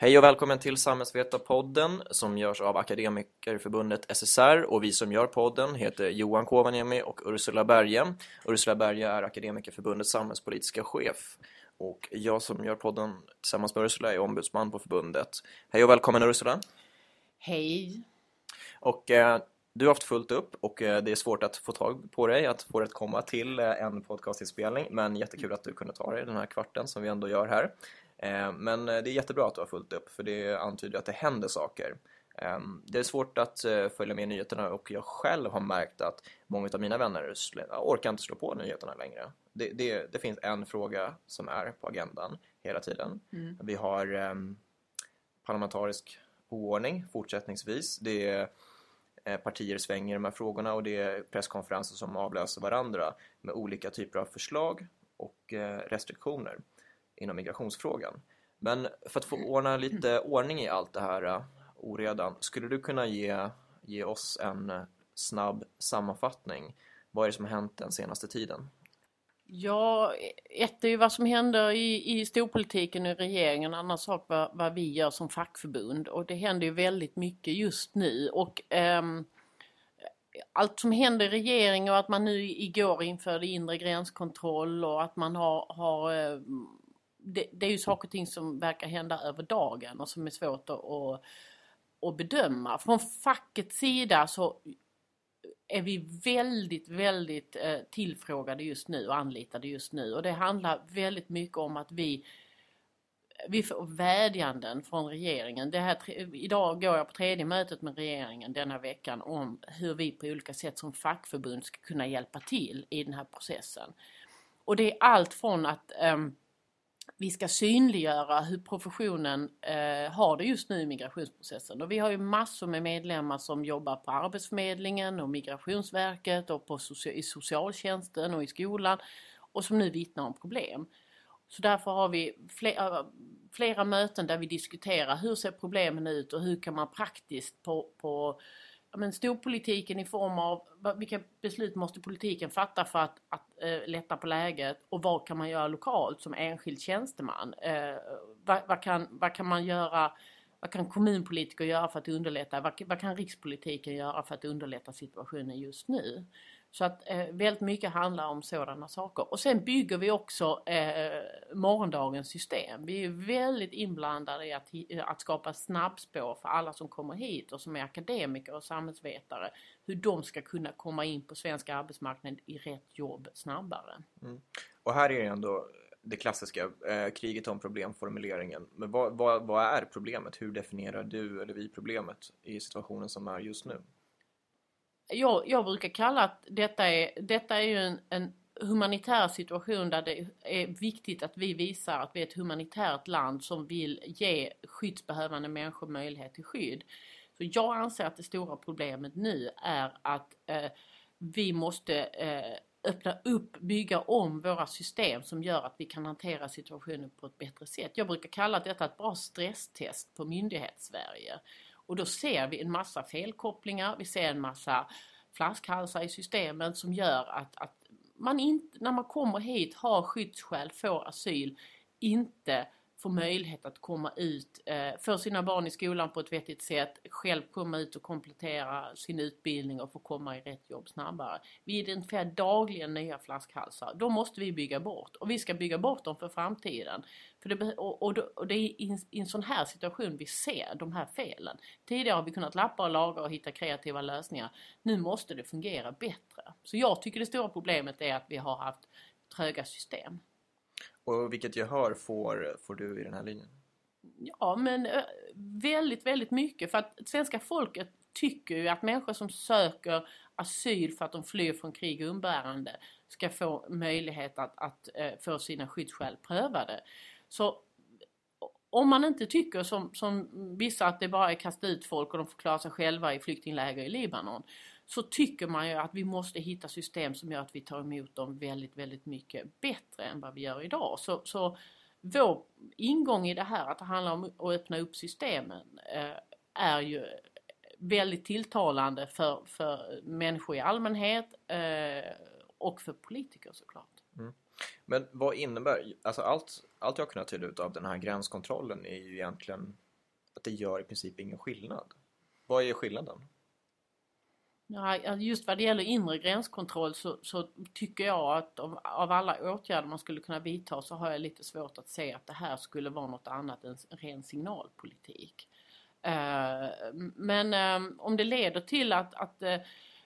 Hej och välkommen till Samhällsvetarpodden som görs av Akademikerförbundet SSR och vi som gör podden heter Johan Kovaniemi och Ursula Berge. Ursula Berge är Akademikerförbundets samhällspolitiska chef och jag som gör podden tillsammans med Ursula är ombudsman på förbundet. Hej och välkommen Ursula! Hej! Och eh, du har haft fullt upp och eh, det är svårt att få tag på dig, att få dig att komma till eh, en podcastinspelning men jättekul att du kunde ta dig den här kvarten som vi ändå gör här. Eh, men det är jättebra att du har fullt upp för det antyder att det händer saker. Det är svårt att följa med nyheterna och jag själv har märkt att många av mina vänner orkar inte slå på nyheterna längre. Det, det, det finns en fråga som är på agendan hela tiden. Mm. Vi har um, parlamentarisk oordning fortsättningsvis. Det är partier svänger i de här frågorna och det är presskonferenser som avlöser varandra med olika typer av förslag och restriktioner inom migrationsfrågan. Men för att få ordna lite ordning i allt det här uh, oredan, skulle du kunna ge, ge oss en uh, snabb sammanfattning? Vad är det som har hänt den senaste tiden? Ja, ett är ju vad som händer i, i storpolitiken och i regeringen, en annan sak vad, vad vi gör som fackförbund och det händer ju väldigt mycket just nu och um, allt som händer i regeringen och att man nu igår införde inre gränskontroll och att man har, har det, det, är ju saker och ting som verkar hända över dagen och som är svårt att, att, att bedöma. Från fackets sida så är vi väldigt, väldigt eh, tillfrågade just nu och anlitade just nu och det handlar väldigt mycket om att vi vi får vädjanden från regeringen. Det här, idag går jag på tredje mötet med regeringen denna veckan om hur vi på olika sätt som fackförbund ska kunna hjälpa till i den här processen. Och det är allt från att um, vi ska synliggöra hur professionen eh, har det just nu i migrationsprocessen. Och vi har ju massor med medlemmar som jobbar på Arbetsförmedlingen och Migrationsverket och på i socialtjänsten och i skolan och som nu vittnar om problem. Så därför har vi flera, eh, flera möten där vi diskuterar hur ser problemen ut och hur kan man praktiskt på, på men storpolitiken i form av vilka beslut måste politiken fatta för att, att äh, lätta på läget och vad kan man göra lokalt som enskild tjänsteman? Äh, vad, vad, kan, vad kan man göra vad kan kommunpolitiker göra för att underlätta? Vad, vad, kan rikspolitiken göra för att underlätta situationen just nu? Så att eh, väldigt mycket handlar om sådana saker. Och sen bygger vi också eh, morgondagens system. Vi är väldigt inblandade i att, eh, att skapa snabbspår för alla som kommer hit och som är akademiker och samhällsvetare. Hur de ska kunna komma in på svensk arbetsmarknad i rätt jobb snabbare. Mm. Och här är det ändå det klassiska, eh, kriget om problemformuleringen. Men vad, vad, vad är problemet? Hur definierar du eller vi problemet i situationen som är just nu? jag, jag brukar kalla att detta är, detta är ju en, en humanitär situation där det är viktigt att vi visar att vi är ett humanitärt land som vill ge skyddsbehövande människor möjlighet till skydd. Så jag anser att det stora problemet nu är att eh, vi måste eh, öppna upp, bygga om våra system som gör att vi kan hantera situationen på ett bättre sätt. Jag brukar kalla detta ett bra stresstest på myndighetssverige. Och då ser vi en massa felkopplingar, vi ser en massa flaskhalsar i systemen som gör att, att man inte, när man kommer hit, har skyddsskäl, får asyl, inte få möjlighet att komma ut, eh, få sina barn i skolan på ett vettigt sätt, själv komma ut och komplettera sin utbildning och få komma i rätt jobb snabbare. Vi identifierar dagligen nya flaskhalsar. De måste vi bygga bort och vi ska bygga bort dem för framtiden. För det, och, och, och det är i, i en sån här situation vi ser de här felen. Tidigare har vi kunnat lappa och laga och hitta kreativa lösningar. Nu måste det fungera bättre. Så jag tycker det stora problemet är att vi har haft tröga system. Och vilket gehör får, får du i den här linjen? Ja, men eh, väldigt, väldigt mycket. För att svenska folket tycker ju att människor som söker asyl för att de flyr från krig och umbärande ska få möjlighet att, att eh, få sina skyddsskäl prövade. Så om man inte tycker som, som vissa att det bara är kasta ut folk och de får klara sig själva i flyktingläger i Libanon så tycker man ju att vi måste hitta system som gör att vi tar emot dem väldigt, väldigt mycket bättre än vad vi gör idag. Så, så vår ingång i det här, att det handlar om att öppna upp systemen, eh, är ju väldigt tilltalande för, för människor i allmänhet eh, och för politiker såklart. Mm. Men vad innebär, alltså allt, allt jag kunnat tyda ut av den här gränskontrollen är ju egentligen att det gör i princip ingen skillnad. Vad är skillnaden? Ja, just vad det gäller inre gränskontroll så, så tycker jag att av, av, alla åtgärder man skulle kunna vidta så har jag lite svårt att se att det här skulle vara något annat än ren signalpolitik. Eh, men eh, om det leder till att, att eh,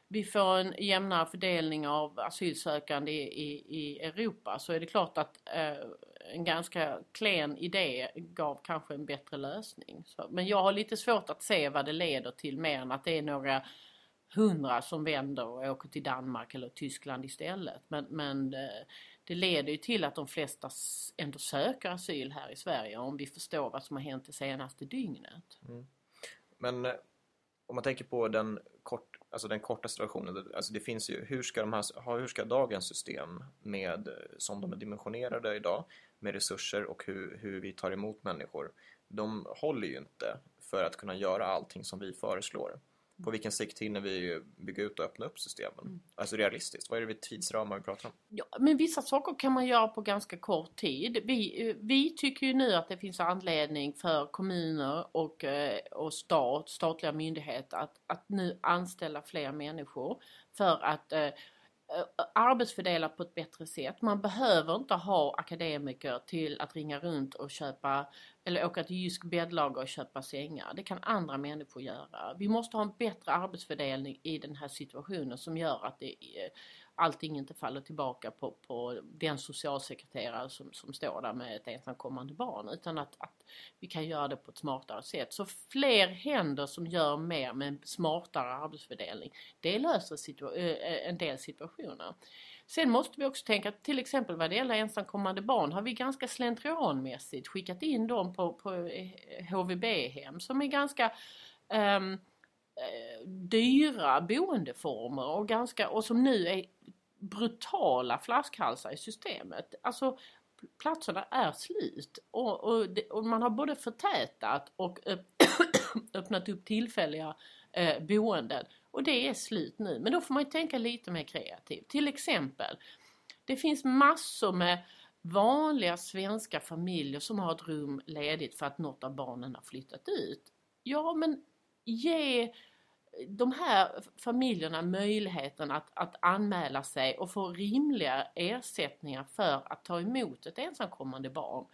vi får en jämnare fördelning av asylsökande i, i, i Europa så är det klart att en ganska klen idé gav kanske en bättre lösning. Så, men jag har lite svårt att se vad det leder till mer än att det är några hundra som vänder och åker till Danmark eller Tyskland istället. Men, men eh, det leder ju till att de flesta ändå söker asyl här i Sverige om vi förstår vad som har hänt det senaste dygnet. Mm. Men eh, om man tänker på den, kort, alltså den korta situationen, alltså det finns ju, hur ska, de här, hur ska dagens system med, eh, som de är dimensionerade idag med resurser och hur, hur vi tar emot människor, de håller ju inte för att kunna göra allting som vi föreslår på vilken sikt hinner vi bygga ut och öppna upp systemen? Mm. Alltså realistiskt, vad är det för tidsramar vi pratar om? Ja, men vissa saker kan man göra på ganska kort tid. Vi, vi tycker ju nu att det finns anledning för kommuner och, eh, och stat, statliga myndigheter att, att nu anställa fler människor för att Eh, arbetsfördelar arbetsfördela på ett bättre sätt. Man behöver inte ha akademiker till att ringa runt och köpa eller åka till Jysk bäddlager och köpa sängar. Det kan andra människor göra. Vi måste ha en bättre arbetsfördelning i den här situationen som gör att det eh, allting inte faller tillbaka på, på den socialsekreterare som, som står där med ett ensamkommande barn utan att, att vi kan göra det på ett smartare sätt. Så fler händer som gör mer med en smartare arbetsfördelning, det löser situa eh, eh, en del situationer. Sen måste vi också tänka till exempel vad det gäller ensamkommande barn har vi ganska slentrianmässigt skickat in dem på, på eh, HVB-hem som är ganska um, Eh, dyra boendeformer och, ganska, och som nu är brutala flaskhalsar i systemet. Alltså platserna är slut och, och, och man har både förtätat och öppnat upp tillfälliga eh, boenden och det är slut nu. Men då får man ju tänka lite mer kreativt. Till exempel, det finns massor med vanliga svenska familjer som har ett rum ledigt för att något av barnen har flyttat ut. Ja men ge de här familjerna möjligheten att, att anmäla sig och få rimliga ersättningar för att ta emot ett ensamkommande barn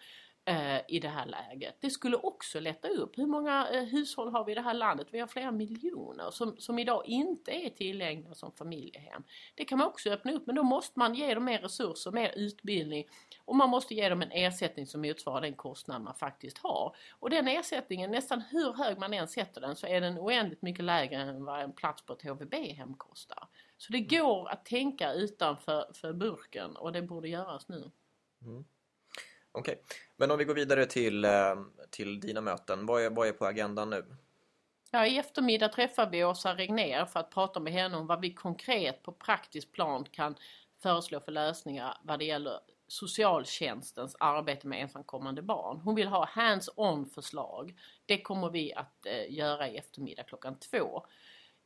eh, i det här läget. Det skulle också lätta upp. Hur många eh, hushåll har vi i det här landet? Vi har flera miljoner som, som idag inte är tillgängliga som familjehem. Det kan man också öppna upp men då måste man ge dem mer resurser, mer utbildning och man måste ge dem en ersättning som motsvarar den kostnad man faktiskt har. Och den ersättningen, nästan hur hög man än sätter den så är den oändligt mycket lägre än vad en plats på ett HVB-hem kostar. Så det går att tänka utanför för burken och det borde göras nu. Mm. Okej, okay. men om vi går vidare till, eh, till dina möten. Vad är, vad är på agendan nu? Ja, I eftermiddag träffar vi Åsa Regner för att prata med henne om vad vi konkret på praktiskt plan kan föreslå för lösningar vad det gäller socialtjänstens arbete med ensamkommande barn. Hon vill ha hands-on förslag. Det kommer vi att eh, göra i eftermiddag klockan två.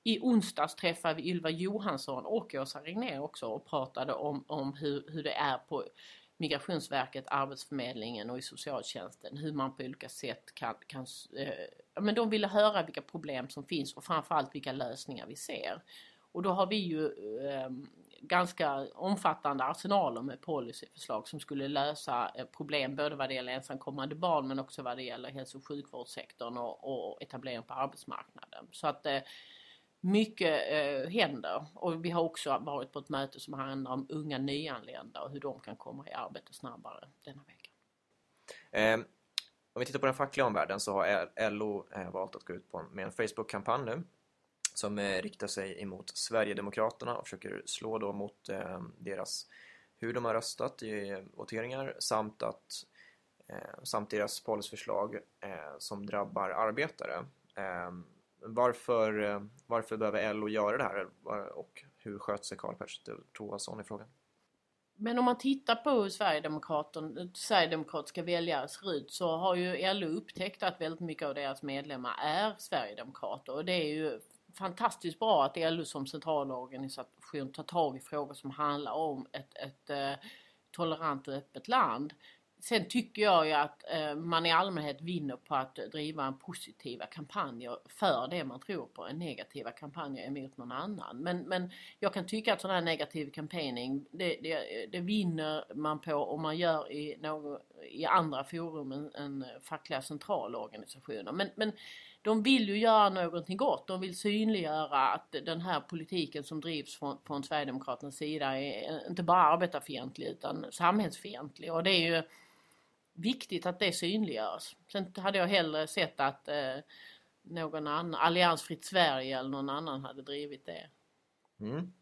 I onsdags träffade vi Ylva Johansson och Åsa Regner också och pratade om, om hur, hur det är på Migrationsverket, Arbetsförmedlingen och i socialtjänsten hur man på olika sätt kan, kan eh, men de ville höra vilka problem som finns och framförallt vilka lösningar vi ser. Och då har vi ju eh, ganska omfattande arsenaler med policyförslag som skulle lösa eh, problem både vad det gäller ensamkommande barn men också vad det gäller hälso och sjukvårdssektorn och, och etablering på arbetsmarknaden. Så att eh, mycket eh, händer och vi har också varit på ett möte som handlar om unga nyanlända och hur de kan komma i arbete snabbare denna vecka. Eh, om vi tittar på den fackliga omvärlden så har LO eh, valt att gå ut på, med en Facebook-kampanj nu som eh, riktar sig emot Sverigedemokraterna och försöker slå då mot eh, deras hur de har röstat i eh, voteringar samt att eh, samt deras policyförslag eh, som drabbar arbetare. Ehm, varför, eh, varför behöver LO göra det här eh, och hur sköter sig Karl Persson Toasson i frågan? Men om man tittar på hur Sverigedemokratiska väljare ser ut så har ju LO upptäckt att väldigt mycket av deras medlemmar är Sverigedemokrater och det är ju fantastiskt bra att LO som centralorganisation tar tag i frågor som handlar om ett, ett eh, tolerant och öppet land sen tycker jag ju att eh, man i allmänhet vinner på att driva en positiva kampanjer för det man tror på än negativa kampanjer emot någon annan. Men, men jag kan tycka att sån här negativ campaigning det, det, det vinner man på om man gör i, någon, i andra forum än, än fackliga centralorganisationer. Men, men de vill ju göra någonting gott. De vill synliggöra att den här politiken som drivs från, från Sverigedemokraternas sida är inte bara arbetarfientlig utan samhällsfientlig. Och det är ju viktigt att det synliggörs. Sen hade jag hellre sett att eh, någon annan, Alliansfritt Sverige eller någon annan hade drivit det. Mm.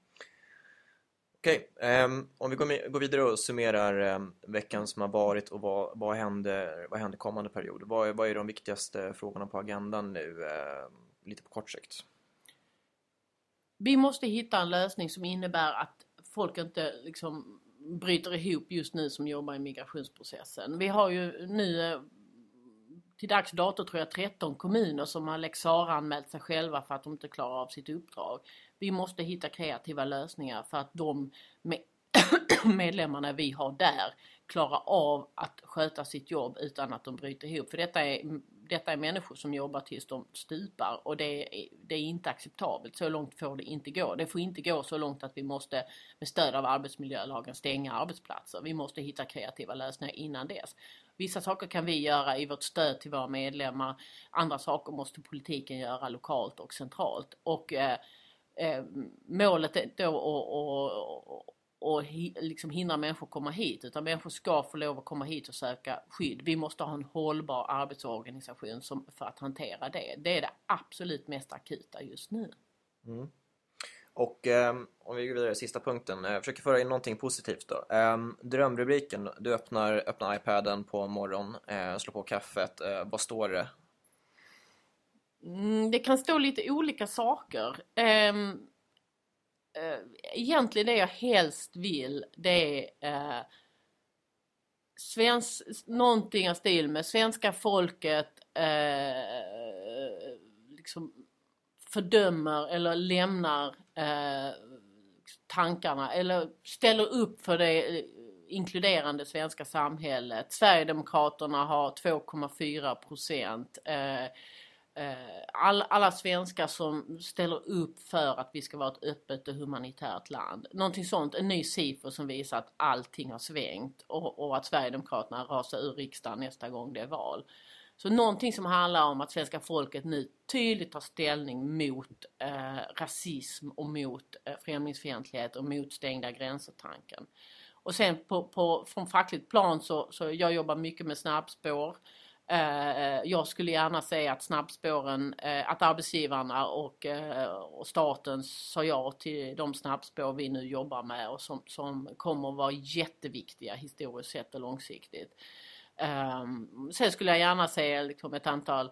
Okej, okay, um, om vi går, vidare och summerar um, veckan som har varit och vad, vad, händer, vad händer kommande period? Vad, vad är de viktigaste frågorna på agendan nu, uh, lite på kort sikt? Vi måste hitta en lösning som innebär att folk inte liksom bryter ihop just nu som jobbar i migrationsprocessen. Vi har ju nu eh, till dags dato tror jag 13 kommuner som har lex anmält sig själva för att de inte klarar av sitt uppdrag. Vi måste hitta kreativa lösningar för att de medlemmarna vi har där klarar av att sköta sitt jobb utan att de bryter ihop. För detta är detta är människor som jobbar tills de stupar och det är, det är inte acceptabelt. Så långt får det inte gå. Det får inte gå så långt att vi måste med stöd av arbetsmiljölagen stänga arbetsplatser. Vi måste hitta kreativa lösningar innan dess. Vissa saker kan vi göra i vårt stöd till våra medlemmar. Andra saker måste politiken göra lokalt och centralt. Och eh, eh, målet då och, och, och liksom hindra människor komma hit utan människor ska få lov att komma hit och söka skydd. Vi måste ha en hållbar arbetsorganisation som, för att hantera det. Det är det absolut mest akuta just nu. Mm. Och eh, om vi går vidare, sista punkten. Jag försöker föra in någonting positivt då. Eh, drömrubriken, du öppnar, öppnar iPaden på morgonen, eh, slår på kaffet. Eh, vad står det? Mm, det kan stå lite olika saker. Um, eh, Eh, egentligen det jag helst vill det är eh, svensk, någonting i stil med svenska folket eh, liksom fördömer eller lämnar eh, tankarna eller ställer upp för det eh, inkluderande svenska samhället. Sverigedemokraterna har 2,4 procent. Eh, Eh, all, alla svenskar som ställer upp för att vi ska vara ett öppet och humanitärt land. Någonting sånt, en ny SIFO som visar att allting har svängt och, och att Sverigedemokraterna rasar ur riksdagen nästa gång det är val. Så någonting som handlar om att svenska folket nu tydligt tar ställning mot eh, rasism och mot eh, främlingsfientlighet och mot stängda gränser-tanken. Och sen på, på, från fackligt plan så, så jag jobbar mycket med snabbspår. Eh, jag skulle gärna se att snabbspåren, eh, att arbetsgivarna och, eh, och staten sa ja till de snabbspår vi nu jobbar med och som, som kommer att vara jätteviktiga historiskt sett och långsiktigt. Ehm, sen skulle jag gärna se liksom ett antal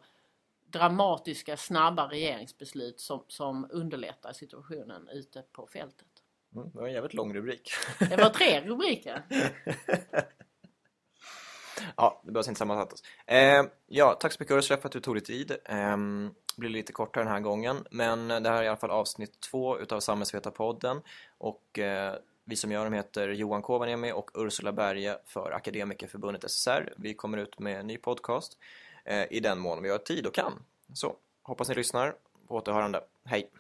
dramatiska, snabba regeringsbeslut som, som underlättar situationen ute på fältet. Mm, det var en jävligt lång rubrik. Det var tre rubriker. Ja, det behövs inte sammanfattas. Eh, ja, tack så mycket Ursula för att du tog dig tid. Eh, det blir lite kortare den här gången, men det här är i alla fall avsnitt två utav Samhällsvetarpodden och eh, vi som gör dem heter Johan Kovaniemi och Ursula Berge för Akademikerförbundet SSR. Vi kommer ut med en ny podcast eh, i den mån vi har tid och kan. Så, hoppas ni lyssnar. På återhörande. Hej!